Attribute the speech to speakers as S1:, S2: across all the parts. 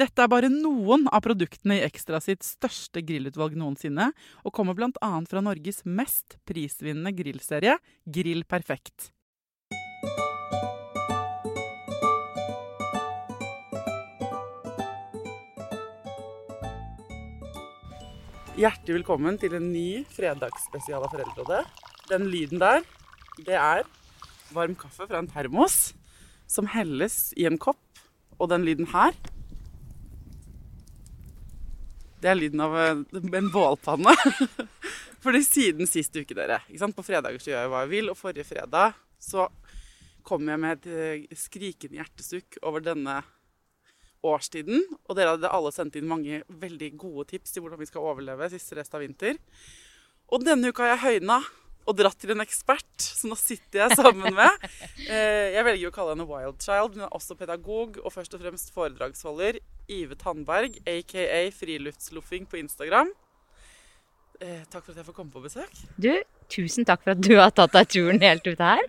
S1: Dette er bare noen av produktene i Ekstra sitt største grillutvalg noensinne, og kommer bl.a. fra Norges mest prisvinnende grillserie, Grill Perfekt. Hjertelig velkommen til en ny fredagsspesial av Foreldrerådet. Den lyden der, det er varm kaffe fra en termos som helles i en kopp. Og den lyden her, det er lyden av en en bålpanne. Fordi siden sist uke, dere? På fredager så gjør jeg hva jeg vil, og forrige fredag så kom jeg med et eh, skrikende hjertesukk over denne årstiden. Og dere hadde alle sendt inn mange veldig gode tips til hvordan vi skal overleve siste rest av vinter. Og denne uka har jeg høyna og dratt til en ekspert, så nå sitter jeg sammen med eh, Jeg velger å kalle henne Wild Child, men er også pedagog og først og fremst foredragsholder. Ive Tandberg, aka Friluftsloffing på Instagram. Eh, takk for at jeg får komme på besøk.
S2: Du, tusen takk for at du har tatt deg turen helt ut her.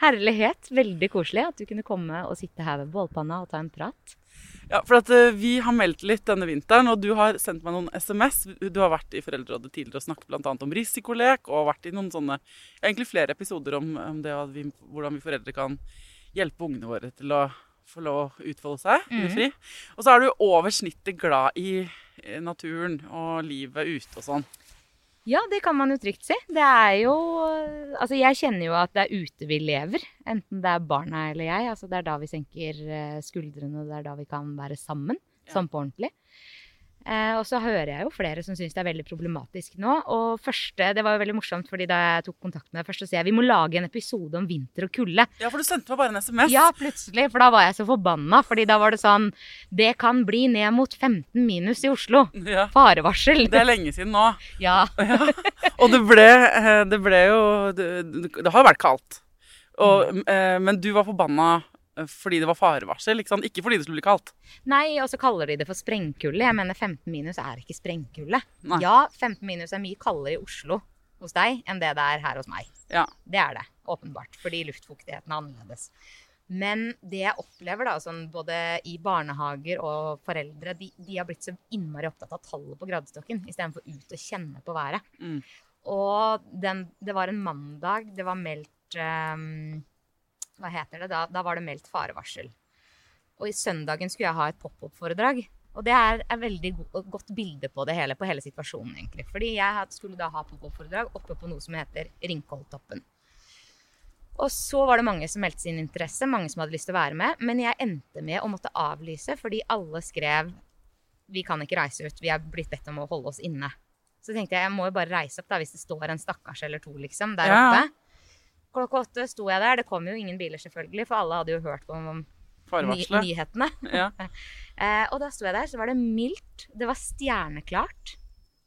S2: Herlighet. Veldig koselig at du kunne komme og sitte her ved bålpanna og ta en prat.
S1: Ja, for at eh, Vi har meldt litt denne vinteren, og du har sendt meg noen SMS. Du har vært i Foreldrerådet tidligere og snakket bl.a. om risikolek, og vært i noen sånne, egentlig flere episoder om, om det vi, hvordan vi foreldre kan hjelpe ungene våre til å få lov å utfolde seg. fri. Og så er du over snittet glad i eh, naturen og livet ute og sånn.
S2: Ja, det kan man jo trygt si. Det er jo Altså, jeg kjenner jo at det er ute vi lever. Enten det er barna eller jeg. Altså, det er da vi senker eh, skuldrene, det er da vi kan være sammen.
S1: Ja.
S2: Sånn på ordentlig. Eh, og så hører jeg jo flere som syns det er veldig problematisk nå. Og første, det var jo veldig morsomt, fordi da jeg tok kontakt med deg først, så sier jeg vi må lage en episode om vinter og kulde.
S1: Ja, for du sendte meg bare en SMS.
S2: Ja, plutselig. For da var jeg så forbanna. Fordi da var det sånn Det kan bli ned mot 15 minus i Oslo.
S1: Ja.
S2: Farevarsel.
S1: Det er lenge siden nå.
S2: Ja.
S1: Ja. Og det ble, eh, det ble jo Det, det har jo vært kaldt. Og, eh, men du var forbanna fordi det var farevarsel, ikke sant? Ikke fordi det skulle bli kaldt.
S2: Nei, og så kaller de det for sprengkulde. Jeg mener 15 minus er ikke sprengkulde.
S1: Nei.
S2: Ja, 15 minus er mye kaldere i Oslo hos deg enn det det er her hos meg.
S1: Ja.
S2: Det er det, åpenbart. Fordi luftfuktigheten er annerledes. Men det jeg opplever, da, sånn både i barnehager og foreldre, de, de har blitt så innmari opptatt av tallet på gradestokken istedenfor ut og kjenne på været.
S1: Mm.
S2: Og den, det var en mandag, det var meldt ehm, Hva heter det? Da, da var det meldt farevarsel. Og i søndagen skulle jeg ha et pop-opp-foredrag. Og det er et veldig go godt bilde på det hele, på hele situasjonen, egentlig. Fordi jeg skulle da ha pop-opp-foredrag oppe på noe som heter Ringkoltoppen. Og så var det mange som meldte sin interesse, mange som hadde lyst til å være med. Men jeg endte med å måtte avlyse fordi alle skrev vi kan ikke reise ut, vi er blitt bedt om å holde oss inne. Så tenkte jeg jeg må jo bare reise opp da, hvis det står en stakkars eller to liksom, der
S1: Ja.
S2: oppe. Klokka åtte sto jeg der. Det kom jo ingen biler, selvfølgelig, for alle hadde jo hørt om ny nyhetene.
S1: Ja.
S2: Eh, og da sto jeg der, så var det mildt, det var stjerneklart,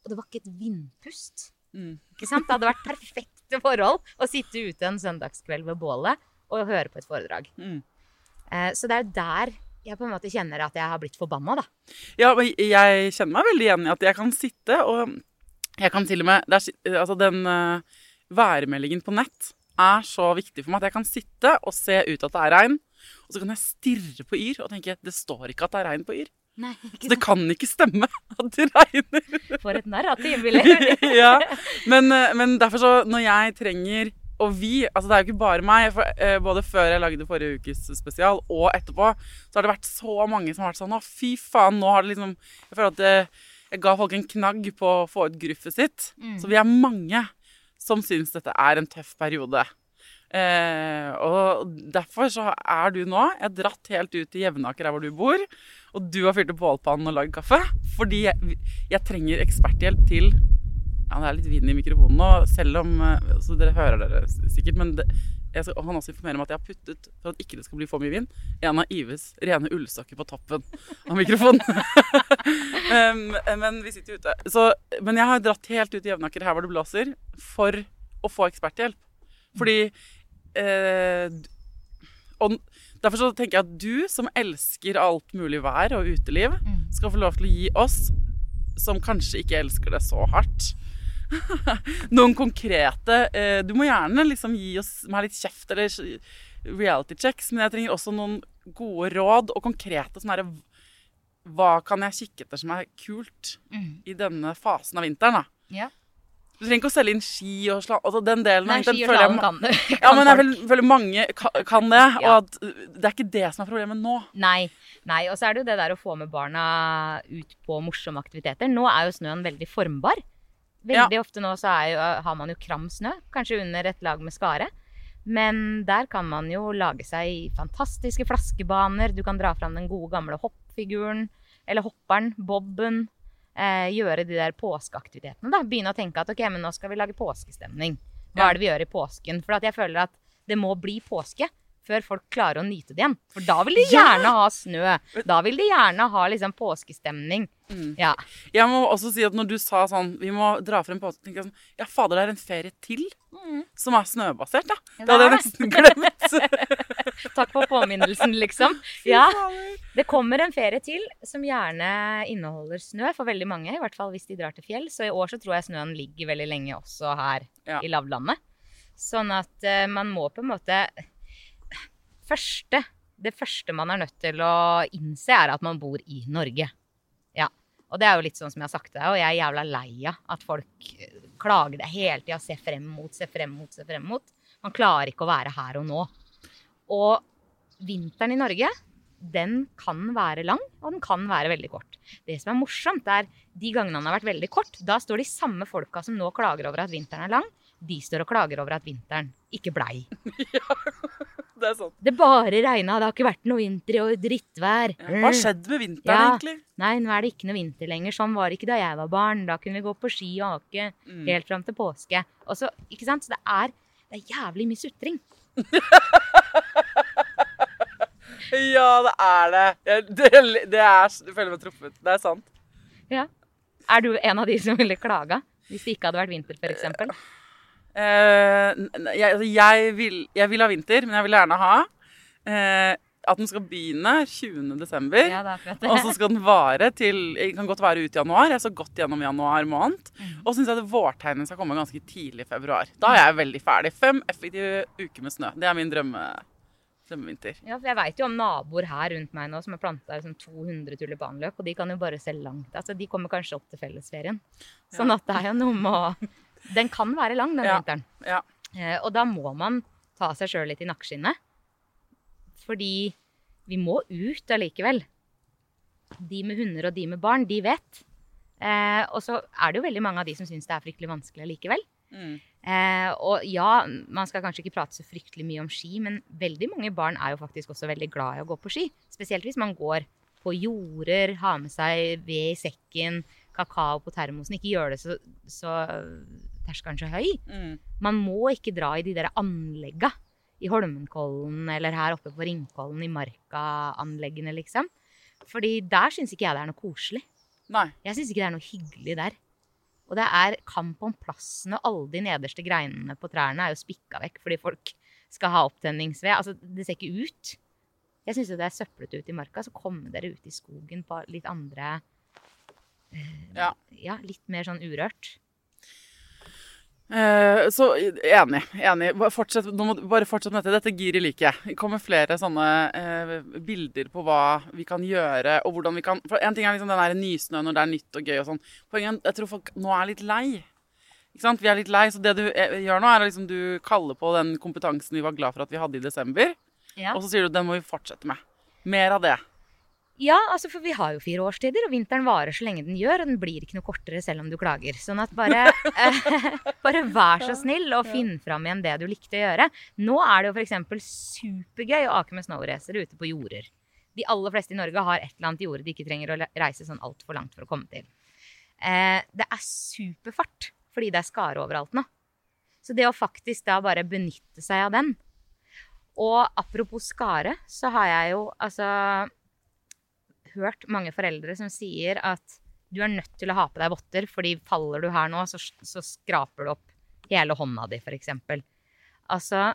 S2: og det var ikke et vindpust.
S1: Mm.
S2: Ikke sant? Det hadde vært perfekte forhold å sitte ute en søndagskveld ved bålet og høre på et foredrag.
S1: Mm.
S2: Eh, så det er der jeg på en måte kjenner at jeg har blitt forbanna, da.
S1: Ja, men jeg kjenner meg veldig igjen i at jeg kan sitte og Jeg kan til og med er, Altså, den uh, værmeldingen på nett er så viktig for meg at jeg kan sitte og se ut at det er regn, og så kan jeg stirre på Yr og tenke det står ikke at det er regn på Yr.
S2: Nei,
S1: Så det kan ikke stemme at det regner.
S2: For et narrativ, vi lever i.
S1: ja, men, eh, men derfor så, når jeg trenger og vi, altså det er jo ikke bare meg, for, eh, både før jeg lagde forrige ukes spesial og etterpå, så har det vært så mange som har vært sånn Å, fy faen, nå har det liksom Jeg føler at det, jeg ga folk en knagg på å få ut gruffet sitt.
S2: Mm.
S1: Så vi er mange som syns dette er en tøff periode. Eh, og derfor så er du nå Jeg har dratt helt ut til Jevnaker, der hvor du bor. Og du har fyrt opp bålpannen og lagd kaffe. Fordi jeg, jeg trenger eksperthjelp til Ja, det er litt vind i mikrofonen nå, selv om eh, Så dere hører dere sikkert, men det, skal, han også informerer om at jeg har puttet, for at ikke det skal bli for mye vind, en av Ives rene ullsokker på toppen av mikrofonen. um, men vi sitter ute. Så, men jeg har dratt helt ut i Jevnaker, her hvor det blåser, for å få eksperthjelp. Fordi eh, Og derfor så tenker jeg at du, som elsker alt mulig vær og uteliv,
S2: Mm.
S1: skal få lov til å gi oss, som kanskje ikke elsker det så hardt, noen konkrete eh, Du må gjerne liksom gi oss meg litt kjeft eller reality checks, men jeg trenger også noen gode råd og konkrete herre Hva kan jeg kikke etter som er kult
S2: Mm.
S1: i denne fasen av vinteren, da?
S2: Ja.
S1: Du trenger ikke å selge inn ski og slalåm. Altså den delen
S2: Nei,
S1: den
S2: ski og slalåm kan du.
S1: Ja, men jeg føler mange ka- kan det.
S2: Ja.
S1: Og at det er ikke det som er problemet nå.
S2: Nei. nei. Og så er det jo det der å få med barna ut på morsomme aktiviteter. Nå er jo snøen veldig formbar. Veldig ofte nå så er jo, har man jo kram snø, kanskje under et lag med skare. Men der kan man jo lage seg fantastiske flaskebaner. Du kan dra fram den gode gamle hoppfiguren, eller hopperen, bobben. Eh, gjøre de der påskeaktivitetene. da. Begynne å tenke at ok, men nå skal vi lage påskestemning. Hva
S1: Ja.
S2: er det vi gjør i påsken? For at jeg føler at det må bli påske før folk klarer å nyte det igjen. For da vil de
S1: Ja!
S2: gjerne ha snø. Da vil de gjerne ha liksom påskestemning.
S1: Mm.
S2: Ja.
S1: Jeg må også si at når du sa sånn Vi må dra frem påske, tenker jeg sånn Ja, fader, det er en ferie til som er snøbasert, da.
S2: Ja,
S1: Det hadde jeg nesten glemt.
S2: Takk for påminnelsen, liksom. Ja. Det kommer en ferie til som gjerne inneholder snø for veldig mange. I hvert fall hvis de drar til fjell. Så i år så tror jeg snøen ligger veldig lenge også her
S1: Ja.
S2: i lavlandet. Sånn at uh, man må på en måte første, Det første man er nødt til å innse, er at man bor i Norge. Ja. Og det er jo litt sånn som jeg har sagt til deg, og jeg er jævla lei av at folk eh, klager det hele tida. Se frem mot, se frem mot, se frem mot. Man klarer ikke å være her og nå. Og vinteren i Norge, den kan være lang, og den kan være veldig kort. Det som er morsomt, er de gangene den har vært veldig kort, da står de samme folka som nå klager over at vinteren er lang, de står og klager over at vinteren ikke blei.
S1: Det er sant.
S2: Det bare regna, det har ikke vært noe vinter og drittvær.
S1: Ja. Hva har skjedd med vinteren,
S2: Ja.
S1: egentlig?
S2: Nei, nå er det ikke noe vinter lenger. Sånn var det ikke da jeg var barn. Da kunne vi gå på ski og ake
S1: Mm.
S2: helt fram til påske. Og så, ikke sant? Så det er, det er jævlig mye sutring.
S1: Ja, det er det. Jeg, det, det er, du føler meg truffet. Det er sant.
S2: Er du en av de som ville klaga hvis det ikke hadde vært vinter, f.eks.?
S1: Eh, jeg, jeg, vil, jeg vil ha vinter, men jeg vil gjerne ha eh, at den skal begynne 20. desember.
S2: Ja, det akkurat
S1: Og så skal den vare til den kan godt være ut januar. Jeg så godt gjennom januar måned.
S2: Mm.
S1: Og så syns jeg at vårtegnet skal komme ganske tidlig i februar. Da er jeg veldig ferdig. Fem effektive uker med snø. Det er min drømme, drømmevinter.
S2: Ja, for jeg veit jo om naboer her rundt meg nå som har planta liksom 200 tulipanløk, og de kan jo bare se langt. Altså, de kommer kanskje opp til fellesferien. Sånn at det er jo noe med å Den kan være lang, den
S1: Ja.
S2: vinteren.
S1: Ja.
S2: Eh, og da må man ta seg sjøl litt i nakkeskinnet. Fordi vi må ut allikevel. De med hunder og de med barn, de vet. Eh, og så er det jo veldig mange av de som syns det er fryktelig vanskelig allikevel.
S1: Mm.
S2: Eh, og ja, man skal kanskje ikke prate så fryktelig mye om ski, men veldig mange barn er jo faktisk også veldig glad i å gå på ski. Spesielt hvis man går på jorder, har med seg ved i sekken, kakao på termosen. Ikke gjør det så, så terskelen så høy.
S1: Mm.
S2: Man må ikke dra i de der anlegga i Holmenkollen eller her oppe på Ringkollen i Marka-anleggene, liksom. Fordi der syns ikke jeg det er noe koselig.
S1: Nei.
S2: Jeg syns ikke det er noe hyggelig der. Og det er kamp om plassen, og alle de nederste greinene på trærne er jo spikka vekk fordi folk skal ha opptenningsved. Altså, det ser ikke ut. Jeg syns det er søplete ute i marka, så kommer dere ut i skogen på litt andre
S1: Ja.
S2: ja, litt mer sånn urørt.
S1: Eh, så enig. enig. Bare Fortsett, nå må, du bare fortsett med dette. Dette giret liker jeg. Det kommer flere sånne eh, bilder på hva vi kan gjøre, og hvordan vi kan For En ting er liksom den der nysnø når det er nytt og gøy og sånn. Poenget er jeg tror folk nå er litt lei. Ikke sant? Vi er litt lei, så det du eh, gjør nå, er at liksom du kaller på den kompetansen vi var glad for at vi hadde i desember,
S2: Ja.
S1: og så sier du den må vi fortsette med. Mer av det.
S2: Ja, altså for vi har jo fire årstider, og vinteren varer så lenge den gjør, og den blir ikke noe kortere selv om du klager. Sånn at bare, eh, bare vær så snill og finn fram igjen det du likte å gjøre. Nå er det jo f.eks. supergøy å ake med snowracer ute på jorder. De aller fleste i Norge har et eller annet jorde de ikke trenger å reise sånn altfor langt for å komme til. Eh, det er superfart, fordi det er skare overalt nå. Så det å faktisk da bare benytte seg av den Og apropos skare, så har jeg jo altså hørt mange foreldre som sier at du er nødt til å ha på deg votter, fordi faller du her nå, så, så skraper du opp hele hånda di, f.eks. Altså,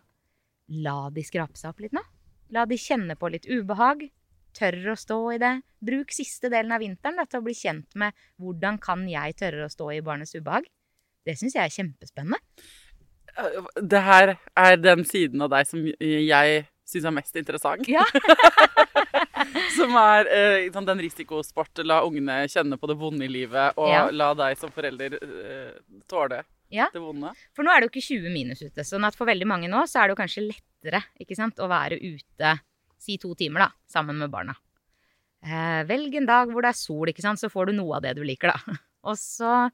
S2: la de skrape seg opp litt nå. La de kjenne på litt ubehag. Tørre å stå i det. Bruk siste delen av vinteren da, til å bli kjent med hvordan kan jeg tørre å stå i barnets ubehag. Det syns jeg er kjempespennende.
S1: Det her er den siden av deg som jeg syns er mest interessant.
S2: Ja.
S1: Som er eh, den risikosport. La ungene kjenne på det vonde i livet, og
S2: Ja.
S1: la deg som forelder eh, tåle
S2: Ja.
S1: det vonde.
S2: For nå er det jo ikke 20 minus ute, sånn at for veldig mange nå så er det jo kanskje lettere ikke sant, å være ute si to timer da, sammen med barna. Eh, velg en dag hvor det er sol, ikke sant, så får du noe av det du liker, da. Og så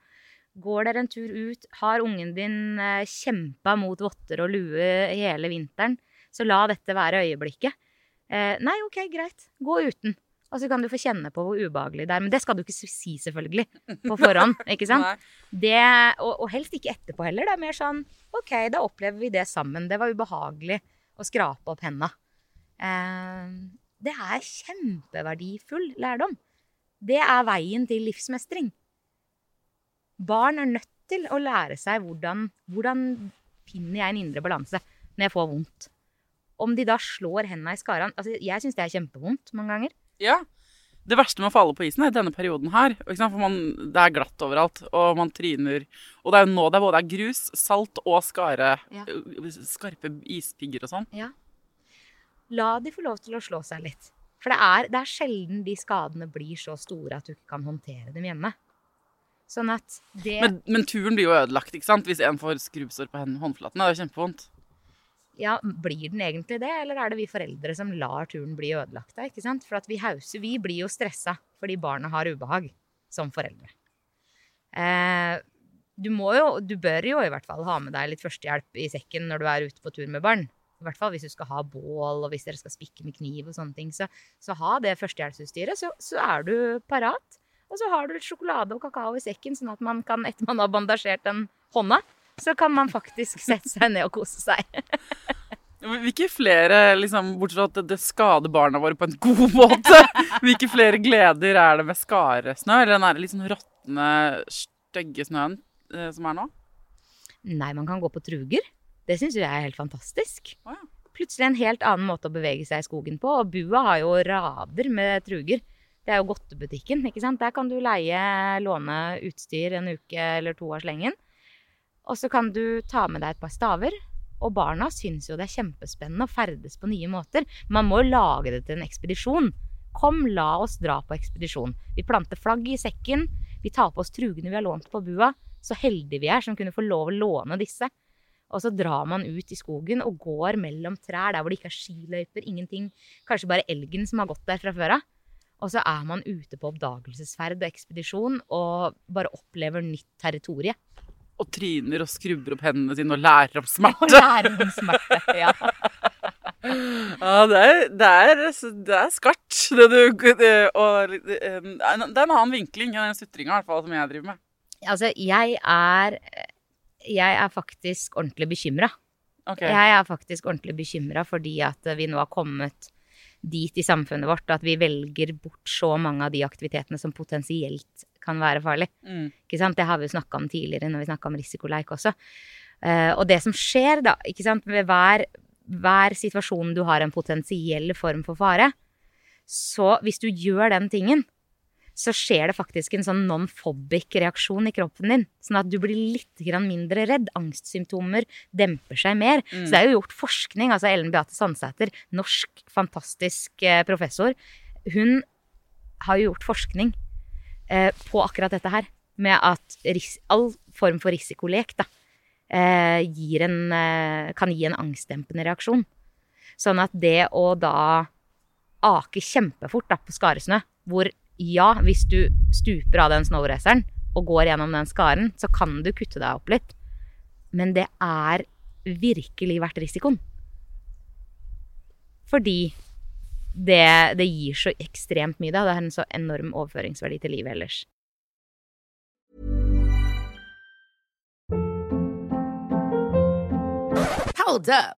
S2: går dere en tur ut, har ungen din eh, kjempa mot votter og lue hele vinteren, så la dette være øyeblikket. Eh, nei, ok, greit, gå uten. Og så kan du få kjenne på hvor ubehagelig det er. Men det skal du ikke si, selvfølgelig, på forhånd. ikke sant? Det, og, og helst ikke etterpå heller. Det er mer sånn OK, da opplever vi det sammen. Det var ubehagelig å skrape opp henda. Eh, det er kjempeverdifull lærdom. Det er veien til livsmestring. Barn er nødt til å lære seg hvordan, hvordan finner jeg en indre balanse når jeg får vondt. Om de da slår henda i skaraen altså Jeg syns det er kjempevondt mange ganger.
S1: Ja. Det verste med å falle på isen er denne perioden her. For man, det er glatt overalt, og man tryner. Og det er jo nå det er både grus, salt og skare,
S2: Ja.
S1: skarpe ispigger og sånn.
S2: Ja. La de få lov til å slå seg litt. For det er, det er sjelden de skadene blir så store at du ikke kan håndtere dem hjemme. Sånn at det
S1: Men, men turen blir jo ødelagt ikke sant? hvis en får skrubbsår på håndflaten. Det er jo kjempevondt.
S2: Ja, Blir den egentlig det, eller er det vi foreldre som lar turen bli ødelagt? da, ikke sant? For at vi hauser, vi blir jo stressa fordi barna har ubehag som foreldre. Eh, du må jo, du bør jo i hvert fall ha med deg litt førstehjelp i sekken når du er ute på tur med barn. I hvert fall hvis du skal ha bål, og hvis dere skal spikke med kniv og sånne ting. Så, så ha det førstehjelpsutstyret, så, så er du parat. Og så har du litt sjokolade og kakao i sekken, sånn at man kan, etter man har bandasjert den hånda, så kan man faktisk sette seg ned og kose seg.
S1: Hvilke flere, liksom, bortsett fra at det, skader barna våre på en god måte, hvilke flere gleder er det med skaresnø? Eller den der litt sånn råtne, stygge snøen eh, som er nå?
S2: Nei, man kan gå på truger. Det syns jeg er helt fantastisk.
S1: Oh, ja.
S2: Plutselig en helt annen måte å bevege seg i skogen på. Og Bua har jo rader med truger. Det er jo godtebutikken, ikke sant. Der kan du leie, låne utstyr en uke eller to av slengen. Og så kan du ta med deg et par staver. Og barna syns jo det er kjempespennende å ferdes på nye måter. Man må lage det til en ekspedisjon. Kom, la oss dra på ekspedisjon. Vi planter flagg i sekken. Vi tar på oss trugene vi har lånt på bua. Så heldige vi er som kunne få lov å låne disse. Og så drar man ut i skogen og går mellom trær der hvor det ikke er skiløyper, ingenting. Kanskje bare elgen som har gått der fra før av. Og så er man ute på oppdagelsesferd og ekspedisjon og bare opplever nytt territorie.
S1: Og tryner og skrubber opp hendene sine og lærer om
S2: Og
S1: smerte.
S2: lærer om smerte. Ja.
S1: Ja, det er, det er, det er skarpt. Det, det, og, eh, det er en annen vinkling enn den sutringa i hvert fall, som jeg driver med.
S2: Altså, jeg er Jeg er faktisk ordentlig bekymra.
S1: Okay.
S2: Jeg er faktisk ordentlig bekymra fordi at vi nå har kommet dit i samfunnet vårt at vi velger bort så mange av de aktivitetene som potensielt kan være farlig.
S1: Mm.
S2: Ikke sant? Det har vi jo snakka om tidligere når vi snakka om risikoleik også. Uh, og det som skjer da, ikke sant, ved hver, hver situasjon du har en potensiell form for fare, så hvis du gjør den tingen, så skjer det faktisk en sånn non-phobic reaksjon i kroppen din. Sånn at du blir litt grann mindre redd. Angstsymptomer demper seg mer. Så det er jo gjort forskning. altså Ellen Beate Sandsæter, norsk fantastisk eh, professor, hun har jo gjort forskning eh, på akkurat dette her. Med at all form for risikolek da, eh, en, eh, kan gi en angstdempende reaksjon. Sånn at det å da ake kjempefort da, på skaresnø, hvor ja, hvis du stuper av den snowraceren og går gjennom den skaren, så kan du kutte deg opp litt. Men det er virkelig verdt risikoen. Fordi det, det gir så ekstremt mye. Det har en så enorm overføringsverdi til livet ellers.
S3: Hold up.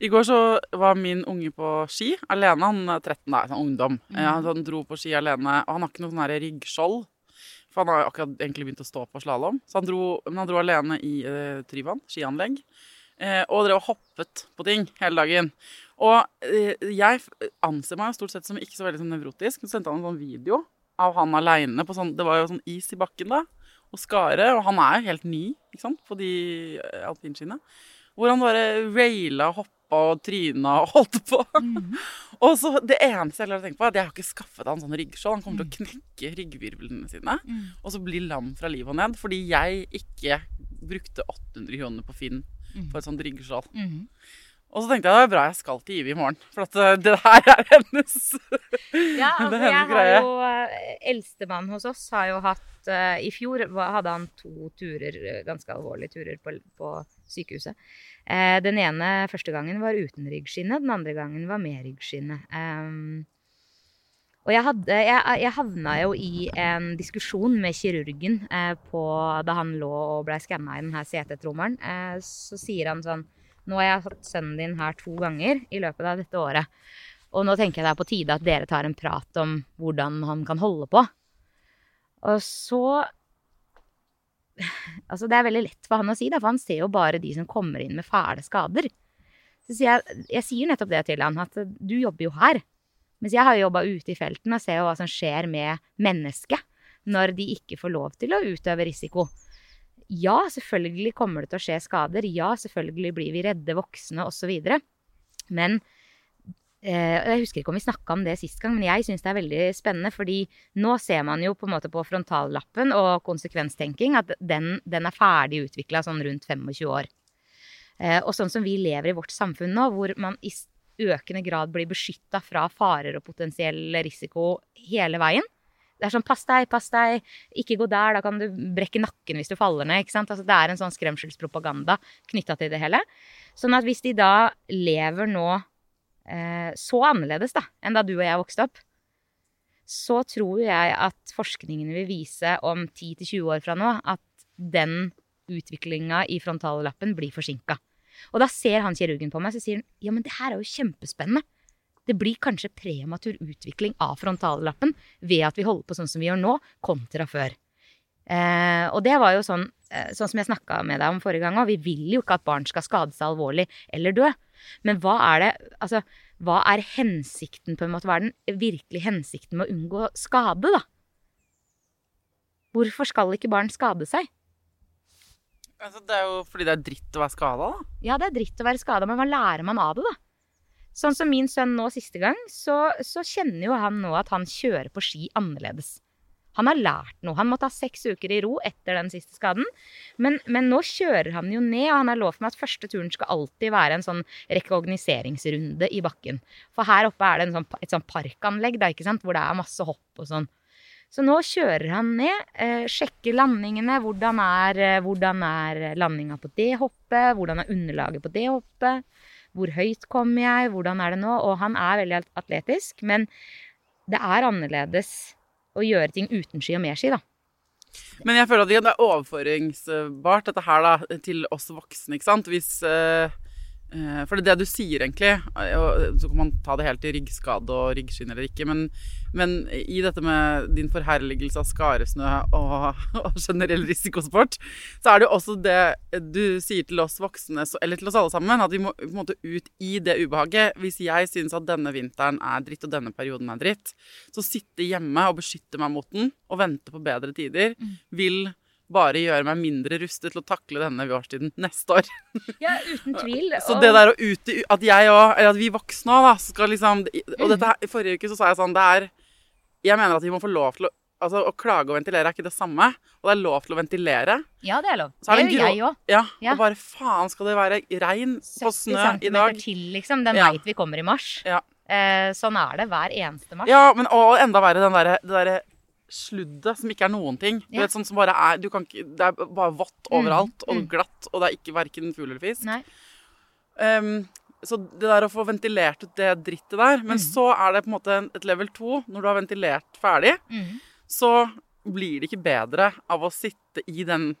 S1: I går så var min unge på ski alene. Han er 13, da, sånn ungdom. Mm. Han, han dro på ski alene, og han har ikke noe sånn ryggskjold. For han har akkurat egentlig begynt å stå på slalåm. Så han dro, men han dro alene i eh, Tryvann skianlegg. Eh, og drev og hoppet på ting hele dagen. Og eh, jeg anser meg stort sett som ikke så veldig sånn nevrotisk. Så sendte han en sånn video av han aleine på sånn Det var jo sånn is i bakken da. Og skare. Og han er jo helt ny ikke sant, på de eh, alpinskiene. Hvor han bare raila, hoppa og tryna og holdt på. og så Det eneste jeg har tenkt på, er at jeg har ikke skaffet han sånn ryggskjold. Han kommer til å knekke ryggvirvlene sine og så bli lam fra livet og ned. Fordi jeg ikke brukte 800 kroner på Finn på et sånt ryggskjold. Og så tenkte jeg det er bra jeg skal til Ivi i morgen, for at eh, det her er hennes
S2: Ja, altså, jeg har jo eh, Eldstemann hos oss har jo hatt eh, I fjor hadde han to turer, ganske alvorlige turer, på, på sykehuset. Eh, den ene første gangen var uten ryggskinne, den andre gangen var med ryggskinne. Um, og jeg, hadde, jeg, jeg havna jo i en diskusjon med kirurgen eh, på, da han lå og blei skanna i denne CT-trommelen. Eh, så sier han sånn Nå har jeg hatt sønnen din her to ganger i løpet av dette året. Og nå tenker jeg det er på tide at dere tar en prat om hvordan han kan holde på. Og så Altså, det er veldig lett for han å si, da, for han ser jo bare de som kommer inn med fæle skader. Så sier jeg, jeg sier nettopp det til han, at du jobber jo her. Mens jeg har jo jobba ute i felten og ser jo hva som skjer med mennesket når de ikke får lov til å utøve risiko. Ja, selvfølgelig kommer det til å skje skader. Ja, selvfølgelig blir vi redde voksne osv. Men Jeg husker ikke om vi snakka om det sist gang, men jeg syns det er veldig spennende. fordi nå ser man jo på en måte på frontallappen og konsekvenstenking at den, den er ferdig utvikla sånn rundt 25 år. Eh, og sånn som vi lever i vårt samfunn nå, hvor man i økende grad blir beskytta fra farer og potensiell risiko hele veien. Det er sånn 'pass deg, pass deg', ikke gå der, da kan du brekke nakken hvis du faller ned. ikke sant? Altså, det er en sånn skremselspropaganda knytta til det hele. Sånn at hvis de da lever nå eh, så annerledes da, enn da du og jeg vokste opp, så tror jeg at forskningen vil vise om 10-20 år fra nå at den utviklinga i frontallappen blir forsinka. Og da ser han kirurgen på meg så sier han, ja, men det her er jo kjempespennende. Det blir kanskje prematur utvikling av frontallappen ved at vi holder på sånn som vi gjør nå, kontra før. Eh, og det var jo sånn, sånn som jeg snakka med deg om forrige gang òg. Vi vil jo ikke at barn skal skade seg alvorlig eller dø. Men hva er det Altså, hva er hensikten, på en måte? Hva er den virkelige hensikten med å unngå skade, da? Hvorfor skal ikke barn skade seg?
S1: Altså, det er jo fordi det er dritt å være skada, da.
S2: Ja, det er dritt å være skada, men hva lærer man av det, da? Sånn som min sønn nå siste gang, så, så kjenner jo han nå at han kjører på ski annerledes. Han har lært noe. Han må ta seks uker i ro etter den siste skaden. Men, men, nå kjører han jo ned, og han har lovt meg at første turen skal alltid være en sånn rekognoseringsrunde i bakken. For her oppe er det sånn, et sånn parkanlegg da, ikke sant? hvor det er masse hopp og sånn. Så nå kjører han ned, eh, sjekker landingene. Hvordan er, eh, hvordan er landinga på det hoppet? Hvordan er underlaget på det hoppet? Hvor høyt kommer jeg? Hvordan er det nå? Og han er veldig atletisk, men det er annerledes å gjøre ting uten ski og med ski, da.
S1: Men jeg føler at det er overføringsbart, dette her, da, til oss voksne, ikke sant. Hvis uh for det er det du sier, egentlig, og så kan man ta det helt i ryggskade og ryggskinn eller ikke, men, men, i dette med din forherligelse av skaresnø og, og, generell risikosport, så er det jo også det du sier til oss voksne, eller til oss alle sammen, at vi må på en måte ut i det ubehaget. Hvis jeg syns at denne vinteren er dritt og denne perioden er dritt, så sitte hjemme og beskytte meg mot den og vente på bedre tider mm. vil bare gjøre meg mindre rustet til å takle denne årstiden neste år.
S2: Ja, uten tvil.
S1: så det der å ute At jeg òg, eller at vi voksne òg, da, skal liksom Og dette her, i forrige uke så sa jeg sånn Det er Jeg mener at vi må få lov til å Altså, Å klage og ventilere er ikke det samme. Og det er lov til å ventilere.
S2: Ja, det er lov. Det, det gjør jeg òg.
S1: Ja, ja, Og bare faen skal det være regn på snø i dag.
S2: 70 cm til, liksom. Den ja. veit vi kommer i mars. Ja. Eh, sånn er det hver eneste mars.
S1: Ja, men og enda verre den derre der sluddet som ikke er noen ting. Du vet, sånn som bare er, ikke, Det er bare vått mm, overalt og mm. glatt, og det er ikke verken fugl eller fisk. Um, så det der å få ventilert ut det drittet der Men mm. så er det på en måte et level to. Når du har ventilert ferdig, mm. så blir det ikke bedre av å sitte i den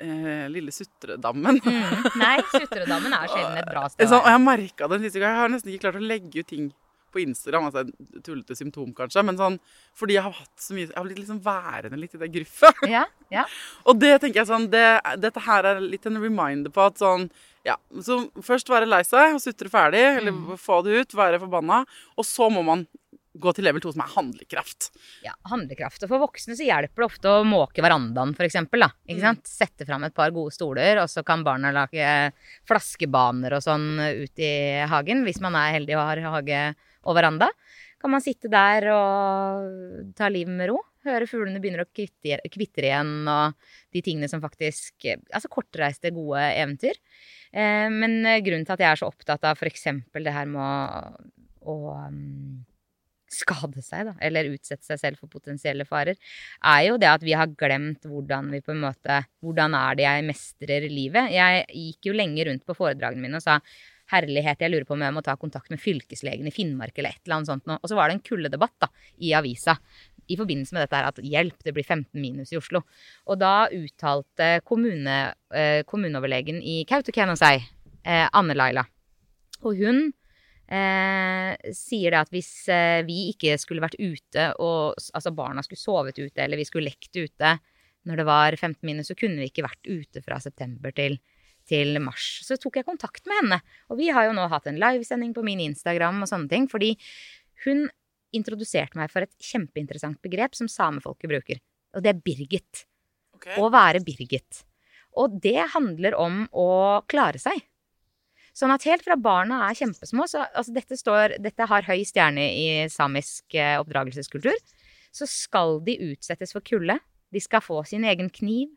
S1: eh, lille sutredammen.
S2: Mm. Nei, sutredammen er sjelden et bra sted.
S1: Så, og jeg merka det siste gang. Jeg har nesten ikke klart å legge ut ting på Instagram. Altså et tullete symptom, kanskje, men sånn fordi jeg har hatt så mye Jeg har blitt liksom værende litt i det gruffet.
S2: Ja, ja.
S1: og det tenker jeg sånn det, Dette her er litt en reminder på at sånn ja, så Først være lei seg og sutre ferdig, eller mm. få det ut, være forbanna. Og så må man gå til level 2, som er handlekraft.
S2: Ja, handlekraft. Og for voksne så hjelper det ofte å måke verandaen, f.eks. Mm. Sette fram et par gode stoler, og så kan barna lage flaskebaner og sånn ut i hagen, hvis man er heldig og har hage og veranda. Kan man sitte der og ta livet med ro. Høre fuglene begynner å kvitre igjen, og de tingene som faktisk Altså kortreiste, gode eventyr. Eh, men grunnen til at jeg er så opptatt av f.eks. det her med å, å um, skade seg, da, eller utsette seg selv for potensielle farer, er jo det at vi har glemt hvordan vi på en måte Hvordan er det jeg mestrer livet? Jeg gikk jo lenge rundt på foredragene mine og sa herlighet, jeg lurer på om jeg må ta kontakt med fylkeslegen i Finnmark eller et eller annet sånt Og så var det en kuldedebatt i avisa i forbindelse med dette her at hjelp, det blir 15 minus i Oslo. Og da uttalte kommune, eh, kommuneoverlegen i Kautokeino seg, eh, Anne Laila. Og hun eh, sier det at hvis eh, vi ikke skulle vært ute, og altså barna skulle sovet ute, eller vi skulle lekt ute når det var 15 minus, så kunne vi ikke vært ute fra september til til mars. Så tok jeg kontakt med henne. Og vi har jo nå hatt en livesending på min Instagram og sånne ting. Fordi hun introduserte meg for et kjempeinteressant begrep som samefolket bruker. Og det er Birgit. Okay. Å være Birgit. Og det handler om å klare seg. Sånn at helt fra barna er kjempesmå så altså dette, står, dette har høy stjerne i samisk eh, oppdragelseskultur. Så skal de utsettes for kulde. De skal få sin egen kniv.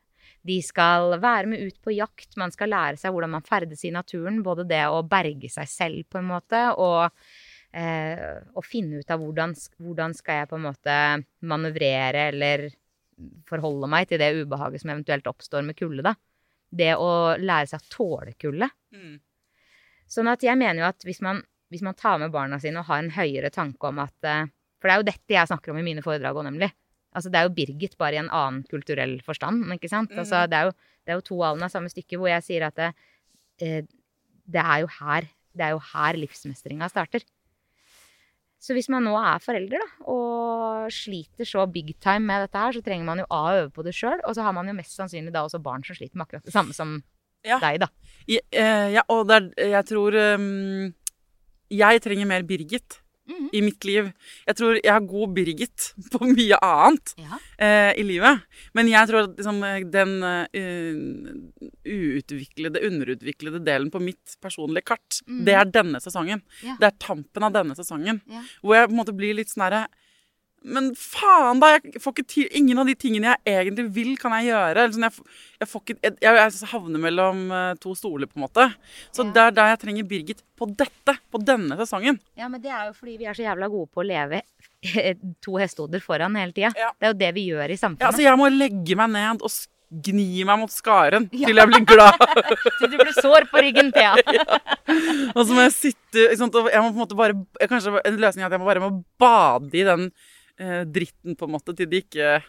S2: De skal være med ut på jakt, man skal lære seg hvordan man ferdes i naturen. Både det å berge seg selv, på en måte, og eh, å finne ut av hvordan, hvordan skal jeg på en måte manøvrere eller forholde meg til det ubehaget som eventuelt oppstår med kulde, da. Det å lære seg å tåle kulde.
S1: Mm.
S2: Sånn at jeg mener jo at hvis man, hvis man tar med barna sine og har en høyere tanke om at eh, For det er jo dette jeg snakker om i mine foredrag òg, nemlig. Altså, det er jo Birgit, bare i en annen kulturell forstand. ikke sant? Altså, det, er jo, det er jo to alen av samme stykke, hvor jeg sier at det, eh, det er jo her det er jo her livsmestringa starter. Så hvis man nå er forelder da, og sliter så big time med dette her, så trenger man jo A å øve på det sjøl, og så har man jo mest sannsynlig da også barn som sliter med akkurat det samme som
S1: Ja.
S2: deg, da.
S1: I- eh, ja, og det er, jeg tror um, Jeg trenger mer Birgit I mitt liv. Jeg tror jeg har god Birgit på mye annet
S2: Ja.
S1: eh, i livet. Men jeg tror at liksom, eh, den uutviklede, underutviklede delen på mitt personlige kart, det er denne sesongen.
S2: Ja.
S1: Det er tampen av denne sesongen.
S2: Ja.
S1: Hvor jeg på en måte blir litt sånn herre men faen, da! Jeg får ikke til, ingen av de tingene jeg egentlig vil, kan jeg gjøre. Eller sånn, jeg, jeg, får ikke, jeg, jeg, havner mellom eh, to stoler, på en måte. Så
S2: Ja.
S1: det er der jeg trenger Birgit på dette, på denne sesongen.
S2: Ja, men det er jo fordi vi er så jævla gode på å leve to hestehoder foran hele tida.
S1: Ja.
S2: Det er jo det vi gjør i samfunnet.
S1: Ja, så jeg må legge meg ned og gni meg mot skaren
S2: Ja.
S1: til jeg blir glad.
S2: til du blir sår på ryggen, Thea.
S1: og så må jeg sitte sant, og Jeg må på en måte bare Kanskje en løsning er at jeg må bare må bade i den dritten, på en måte, til det ikke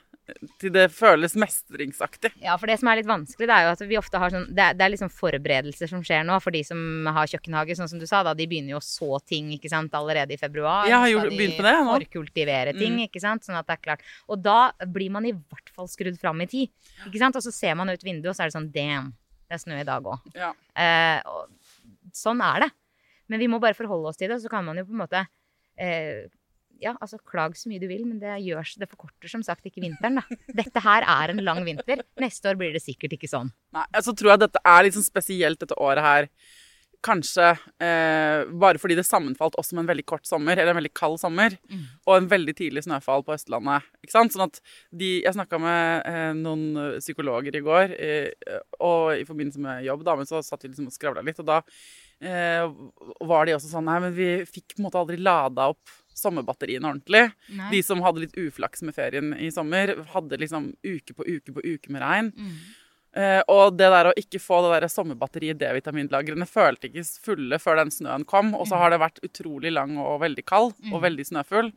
S1: til det føles mestringsaktig.
S2: Ja, for det som er litt vanskelig, det er jo at vi ofte har sånn Det er, det er liksom forberedelser som skjer nå for de som har kjøkkenhage, sånn som du sa, da. De begynner jo å så ting, ikke sant, allerede i februar.
S1: Jeg har gjort-
S2: de
S1: begynt på det, nå.
S2: Forkultivere ting,
S1: Mm.
S2: ikke sant. Sånn at det er klart. Og da blir man i hvert fall skrudd fram i tid, ikke sant. Og så ser man ut vinduet, og så er det sånn damn, det er snø i dag òg.
S1: Ja.
S2: Eh, sånn er det. Men vi må bare forholde oss til det, og så kan man jo på en måte eh, ja, altså Klag så mye du vil, men det, gjør, det forkorter som sagt ikke vinteren. da. Dette her er en lang vinter. Neste år blir det sikkert ikke sånn.
S1: Nei, så tror jeg dette er sånn spesielt dette året her. Kanskje eh, bare fordi det sammenfalt også med en veldig kort sommer, eller en veldig kald sommer, og en veldig tidlig snøfall på Østlandet. Ikke sant? Sånn at de, Jeg snakka med eh, noen psykologer i går, eh, og i forbindelse med jobb, da, men så satt vi liksom og skravla litt, og da eh, var de også sånn Nei, men vi fikk på en måte aldri lada opp sommerbatteriene ordentlig.
S2: Nei.
S1: De som hadde litt uflaks med ferien i sommer, hadde liksom uke på uke på uke med regn. Eh, og det der å ikke få det der sommerbatteriet D-vitaminlagrene følte ikke fulle før den snøen kom. Og så har det vært utrolig lang og veldig kald og veldig snøfull.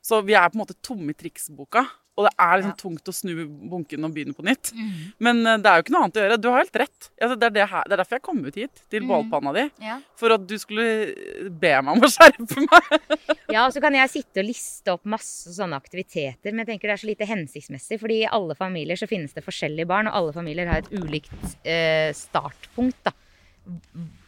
S1: Så vi er på en måte tomme i triksboka. Og det er liksom tungt å snu bunken og begynne på nytt. Men eh, det er jo ikke noe annet å gjøre. Du har helt rett. Altså, det, er det, her, det er derfor jeg kom ut hit, til bålpanna di.
S2: Ja.
S1: For at du skulle be meg om å skjerpe meg.
S2: Ja, og så kan jeg sitte og liste opp masse sånne aktiviteter, men jeg tenker det er så lite hensiktsmessig, fordi i alle familier så finnes det forskjellige barn, og alle familier har et ulikt eh, startpunkt, da.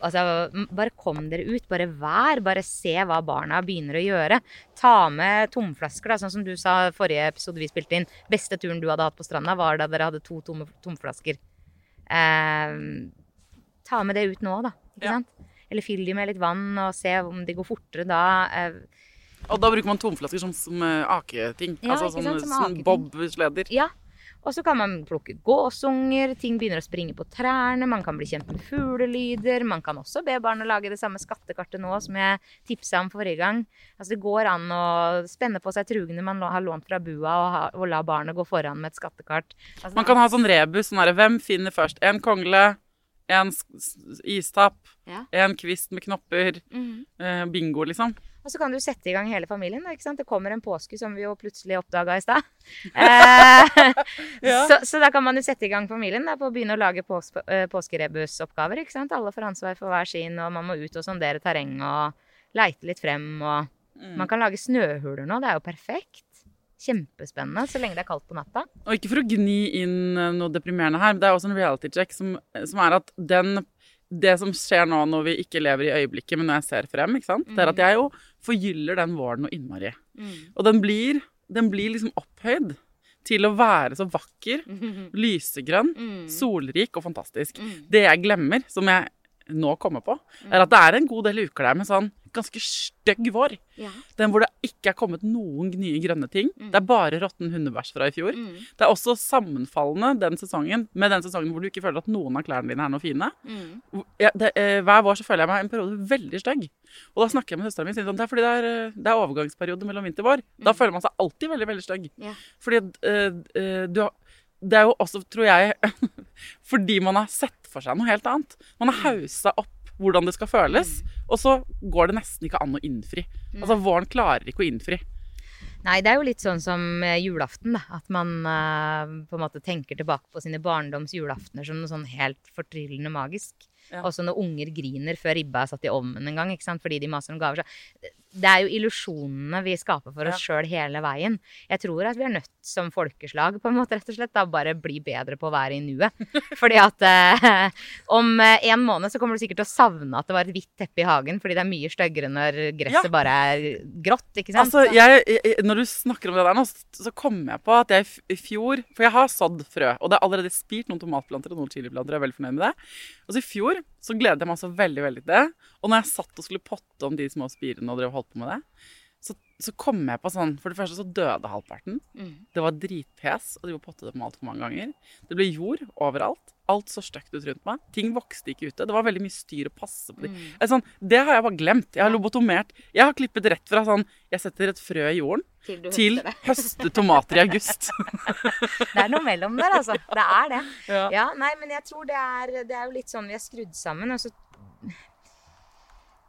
S2: Altså, bare kom dere ut, bare vær, bare se hva barna begynner å gjøre. Ta med tomflasker, da, sånn som du sa forrige episode vi spilte inn. Beste turen du hadde hatt på stranda var da dere hadde to tomme tomflasker. Eh, ta med det ut nå, da. Ikke
S1: Ja.
S2: sant? Eller fyll de med litt vann og se om de går fortere da. Eh,
S1: Og da bruker man tomflasker som, som eh, aketing.
S2: Ja,
S1: altså sånn,
S2: som, som
S1: bob-sleder.
S2: Ja. Og så kan man plukke gåsunger, ting begynner å springe på trærne, man kan bli kjent med fuglelyder. Man kan også be barna lage det samme skattekartet nå som jeg tipsa om forrige gang. Altså Det går an å spenne på seg trugene man har lånt fra bua, og, ha, og la barnet gå foran med et skattekart. Altså,
S1: Man kan ha sånn rebus. Sånn herre, hvem finner først en kongle, en istapp,
S2: Ja.
S1: en kvist med knopper.
S2: mm
S1: -hmm. bingo, liksom.
S2: Og så kan du sette i gang hele familien. Da, ikke sant? Det kommer en påske som vi jo plutselig oppdaga i stad. Eh,
S1: Ja.
S2: så, så da kan man jo sette i gang familien da, på å begynne å lage pås eh, påskerebusoppgaver. ikke sant? Alle får ansvar for hver sin, og man må ut og sondere terreng og leite litt frem. og Man kan lage snøhuler nå. Det er jo perfekt. Kjempespennende så lenge det er kaldt på natta.
S1: Og ikke for å gni inn eh, noe deprimerende her, men det er også en reality check som, som er at den det som skjer nå når vi ikke lever i øyeblikket, men når jeg ser frem, ikke sant? det er at jeg jo forgyller den våren noe innmari. Og den blir, den blir liksom opphøyd til å være så vakker, lysegrønn, solrik og fantastisk. Det jeg glemmer, som jeg nå kommer på, er at det er en god del uker der med sånn ganske stygg vår.
S2: Ja.
S1: Den hvor det ikke er kommet noen nye grønne ting. Det er bare råtten hundebæsj fra i fjor.
S2: Mm.
S1: Det er også sammenfallende den sesongen med den sesongen hvor du ikke føler at noen av klærne dine er noe fine.
S2: Mm.
S1: Ja, det, eh, hver vår så føler jeg meg en periode veldig stygg. Og da snakker jeg med søstera mi og sier at det er fordi det er, eh, det er overgangsperiode mellom vinter og vår. Da føler man seg alltid veldig, veldig stygg.
S2: Ja.
S1: Fordi eh, du har det er jo også, tror jeg, fordi man har sett for seg noe helt annet. Man har haussa opp hvordan det skal føles, og så går det nesten ikke an å innfri. Altså, Våren klarer ikke å innfri.
S2: Nei, det er jo litt sånn som julaften, da. At man uh, på en måte tenker tilbake på sine barndoms julaftener som noe sånn helt fortryllende magisk.
S1: Ja.
S2: Også når unger griner før ribba er satt i ovnen en gang, ikke sant? fordi de maser om gaver. Så det er jo illusjonene vi skaper for oss sjøl hele veien. Jeg tror at vi er nødt som folkeslag på en måte, rett og slett, da bare bli bedre på å være i nuet. Fordi at eh, om eh, en måned så kommer du sikkert til å savne at det var et hvitt teppe i hagen, fordi det er mye styggere når gresset
S1: Ja.
S2: bare er grått, ikke sant?
S1: Altså, jeg, jeg, Når du snakker om det der nå, så- så kommer jeg på at jeg i fjor For jeg har sådd frø, og det er allerede spirt noen tomatplanter og noen chiliplanter. Jeg er veldig fornøyd med det. Altså i fjor så gledet jeg meg så veldig veldig til det. Og når jeg satt og skulle potte om de små spirene og drev holdt på med det, så, så kom jeg på sånn For det første så døde halvparten.
S2: Mm.
S1: Det var dritpes, og de var pottet dem altfor mange ganger. Det ble jord overalt. Alt så stygt ut rundt meg. Ting vokste ikke ute. Det var veldig mye styr å passe på de.
S2: Mm.
S1: Sånn, det har jeg bare glemt. Jeg har lobotomert. Jeg har klippet rett fra sånn Jeg setter et frø i jorden
S2: Til du
S1: til høste tomater i august.
S2: Det er noe mellom der, altså. Det er det.
S1: Ja.
S2: Ja, nei, men jeg tror det er, det er jo litt sånn vi er skrudd sammen. Og så,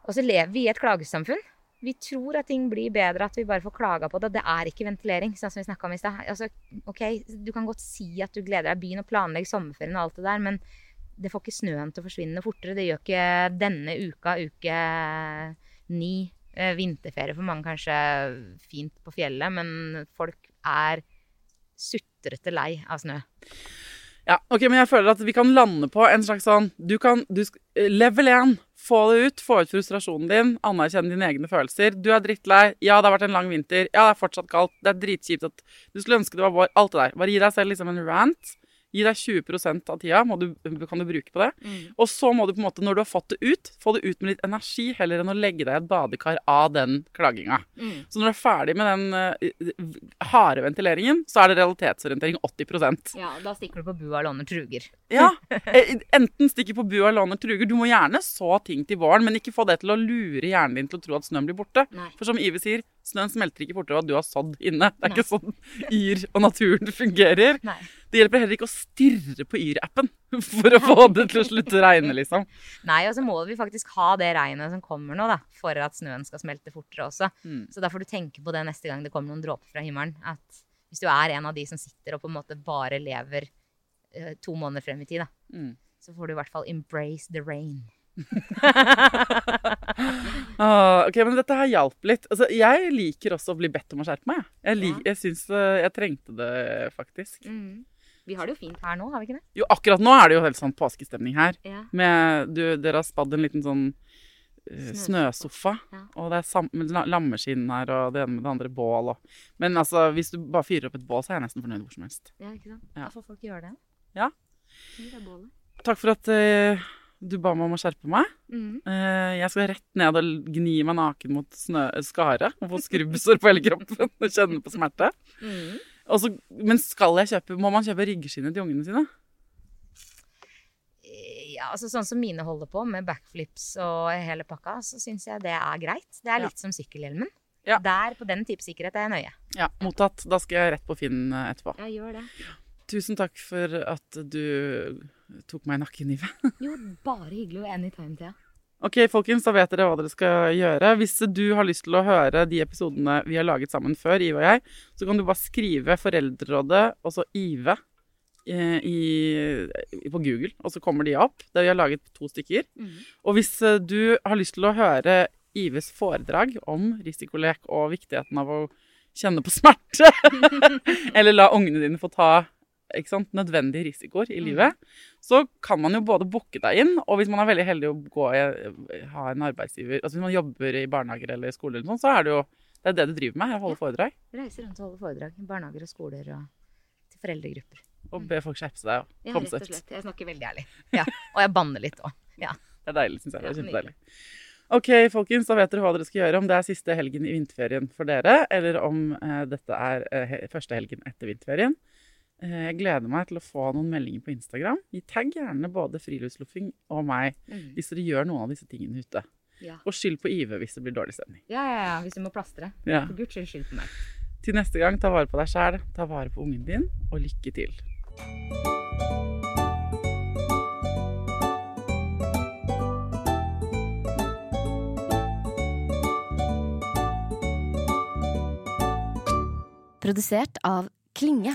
S2: og så lever vi i et klagesamfunn. Vi tror at ting blir bedre, at vi bare får klaga på det. Det er ikke ventilering, sånn som vi snakka om i stad. Altså, ok, du kan godt si at du gleder deg, begynn å planlegge sommerferien og alt det der, men det får ikke snøen til å forsvinne fortere. Det gjør ikke denne uka, uke ni. Eh, Vinterferie for mange kanskje fint på fjellet, men folk er sutrete lei av snø.
S1: Ja, ok, men jeg føler at vi kan lande på en slags sånn Du kan du, eh, Level 1. Få det ut. Få ut frustrasjonen din. Anerkjenne dine egne følelser. Du er drittlei. Ja, det har vært en lang vinter. Ja, det er fortsatt kaldt. Det er dritkjipt at du skulle ønske det var vår. Alt det der. Bare gi deg selv liksom en rant. Gi deg 20 av tida du, kan du bruke på det. Og så må du på en måte, når du har fått det ut, få det ut med litt energi, heller enn å legge deg i et badekar av den klaginga. Så når du er ferdig med den uh, harde ventileringen, så er det realitetsorientering 80%
S2: Ja, da stikker du på bua og låner truger.
S1: Ja, eh, Enten stikker på bua og låner truger. Du må gjerne så ting til våren, men ikke få det til å lure hjernen din til å tro at snøen blir borte.
S2: Nei.
S1: For som Ive sier, snøen smelter ikke fortere av at du har sådd inne. Det er ikke sånn Yr og naturen fungerer.
S2: Nei.
S1: Det hjelper heller ikke å stirre på Yr-appen for å få det til å slutte å regne, liksom.
S2: Nei, og så må vi faktisk ha det regnet som kommer nå, da, for at snøen skal smelte fortere også.
S1: Mm.
S2: Så da får du tenke på det neste gang det kommer noen dråper fra himmelen. At hvis du er en av de som sitter og på en måte bare lever eh, to måneder frem i tid, da,
S1: Mm.
S2: så får du i hvert fall embrace the rain.
S1: Ah, ok, men dette her hjalp litt. Altså, jeg liker også å bli bedt om å skjerpe meg. Jeg, lik, jeg syns eh, jeg trengte det, faktisk.
S2: Vi har det jo fint her nå, har vi ikke det?
S1: Jo, akkurat nå er det jo helt sånn påskestemning her.
S2: Ja.
S1: Med, du, dere har spadd en liten sånn uh, snøsofa.
S2: Ja.
S1: Og det er sam lammeskinn her, og det ene med det andre bål. Og. Men altså, hvis du bare fyrer opp et bål, så er jeg nesten fornøyd hvor som helst.
S2: Ja, ikke sant?
S1: Ja.
S2: Da får folk gjøre det.
S1: Ja.
S2: Det.
S1: Takk for at eh, du ba meg om å skjerpe meg.
S2: Mm.
S1: Eh, jeg skal rett ned og gni meg naken mot snø skaret og få skrubbsår på hele kroppen og kjenne på smerte.
S2: Mm.
S1: Og så- men skal jeg kjøpe, må man kjøpe ryggskinnet til ungene sine?
S2: Ja, altså Sånn som mine holder på, med backflips og hele pakka, så syns jeg det er greit. Det er
S1: Ja.
S2: litt som sykkelhjelmen.
S1: Ja.
S2: Der, på den type sikkerhet, er jeg nøye.
S1: Ja, mottatt. Da skal jeg rett på Finn eh, etterpå.
S2: Ja, gjør det.
S1: Tusen takk for at du tok meg i nakken, Ive.
S2: Jo, bare hyggelig og anytime, Thea.
S1: Ok, folkens, da vet dere hva dere skal gjøre. Hvis du har lyst til å høre de episodene vi har laget sammen før, Ive og jeg, så kan du bare skrive Foreldrerådet og så Ive eh, i, på Google, og så kommer de opp. Der vi har laget to stykker. Og hvis eh, du har lyst til å høre Ives foredrag om risikolek og viktigheten av å kjenne på smerte, eller la ungene dine få ta sant, nødvendige risikoer i livet, så kan man jo både booke deg inn, og hvis man er veldig heldig å gå ha en arbeidsgiver Altså hvis man jobber i barnehager eller skoler, eller så er det jo det er det du driver med. å holde foredrag.
S2: Reiser rundt og holder foredrag i barnehager og skoler og til foreldregrupper.
S1: Og be folk skjerpe seg og
S2: Ja, rett og slett. Jeg snakker veldig ærlig. Ja. Og jeg banner litt òg. Ja.
S1: Det er deilig, syns jeg. Det er kjempedeilig. Ok, folkens, da vet dere hva dere skal gjøre. Om det er siste helgen i vinterferien for dere, eller om eh, dette er eh, første helgen etter vinterferien. Eh, jeg gleder meg til å få noen meldinger på Instagram. Gi tagg gjerne både Friluftsloffing og meg hvis dere gjør noen av disse tingene ute.
S2: Ja.
S1: Og skyld på Ive hvis det blir dårlig stemning.
S2: Ja, ja, ja, hvis du må plastre.
S1: Ja.
S2: For guds skyld, skyld på meg.
S1: Til neste gang, ta vare på deg sjæl, ta vare på ungen din, og lykke til.
S4: Produsert av Klinge.